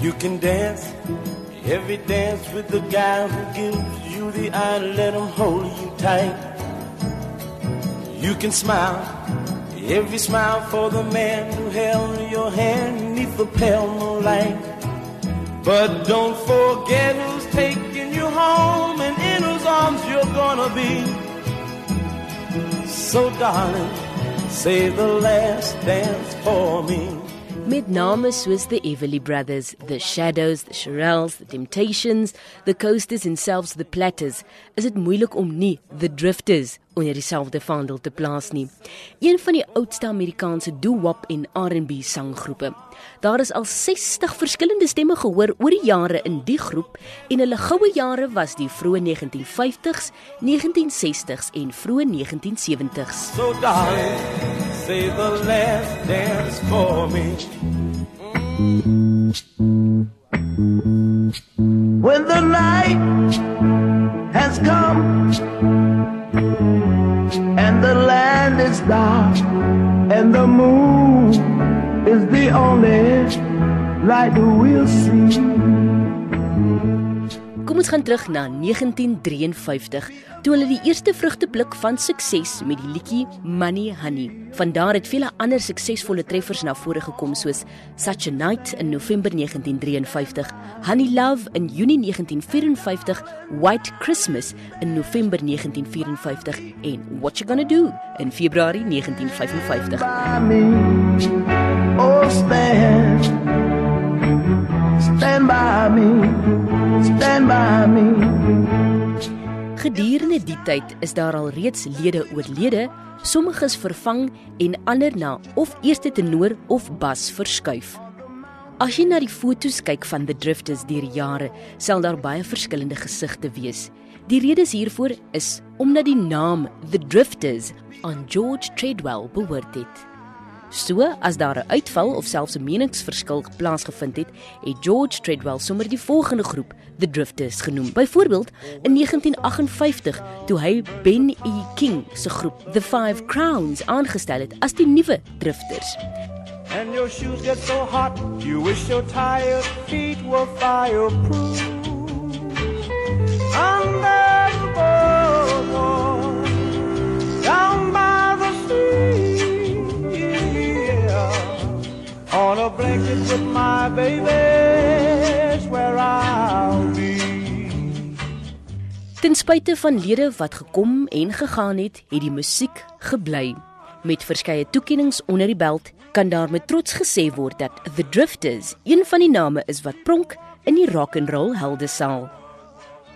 You can dance every dance with the guy who gives you the eye, let him hold you tight. You can smile every smile for the man who held your hand neath the pale moonlight. But don't forget who's taking you home and in whose arms you're gonna be. So, darling, save the last dance for me. Met name soos the Everly Brothers, the Shadows, the Shirelles, the Temptations, the Coasters en selfs the Platters, is dit moeilik om nie the Drifters onder dieselfde vaandel te plaas nie. Een van die oudste Amerikaanse doo-wop en R&B sanggroepe. Daar is al 60 verskillende stemme gehoor oor die jare in die groep en hulle goue jare was die vroeë 1950s, 1960s en vroeë 1970s. So darling, say the last dance for me. When the night has come and the land is dark and the moon is the only light we'll see. Kom ons gaan terug na 1953 toe hulle die eerste vrugtepluk van sukses met die liedjie Money Honey. Van daar het vele ander suksesvolle treffers na vore gekom soos Such a Night in November 1953, Honey Love in Junie 1954, White Christmas in November 1954 en What You Gonna Do in Februarie 1955. By me, oh stand Gedurende die tyd is daar al reeds lede oorlede, sommiges vervang en ander na of eerste tenor of bas verskuif. As jy na die foto's kyk van The Drifters deur die jare, sal daar baie verskillende gesigte wees. Die redes hiervoor is omdat die naam The Drifters aan George Treadwell behoort het. So as daar 'n uitval of selfs 'n meningsverskil plaasgevind het, het George Treadwell sommer die volgende groep, The Drifters, genoem. Byvoorbeeld in 1958 toe hy Ben E. King se groep The Five Crowns aangestel het as die nuwe Drifters. And your shoes get so hot, you wish your tired feet were fireproof. Blanket with my baby, where I'll be. Ten spyte van lede wat gekom en gegaan het, het die musiek gebly. Met verskeie toekenninge onder die belt, kan daar met trots gesê word dat The Drifters een van die name is wat pronk in die rock and roll heldesaal.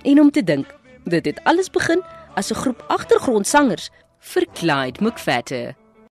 En om te dink, dit het alles begin as 'n groep agtergrondsangers vir Clyde McFadden.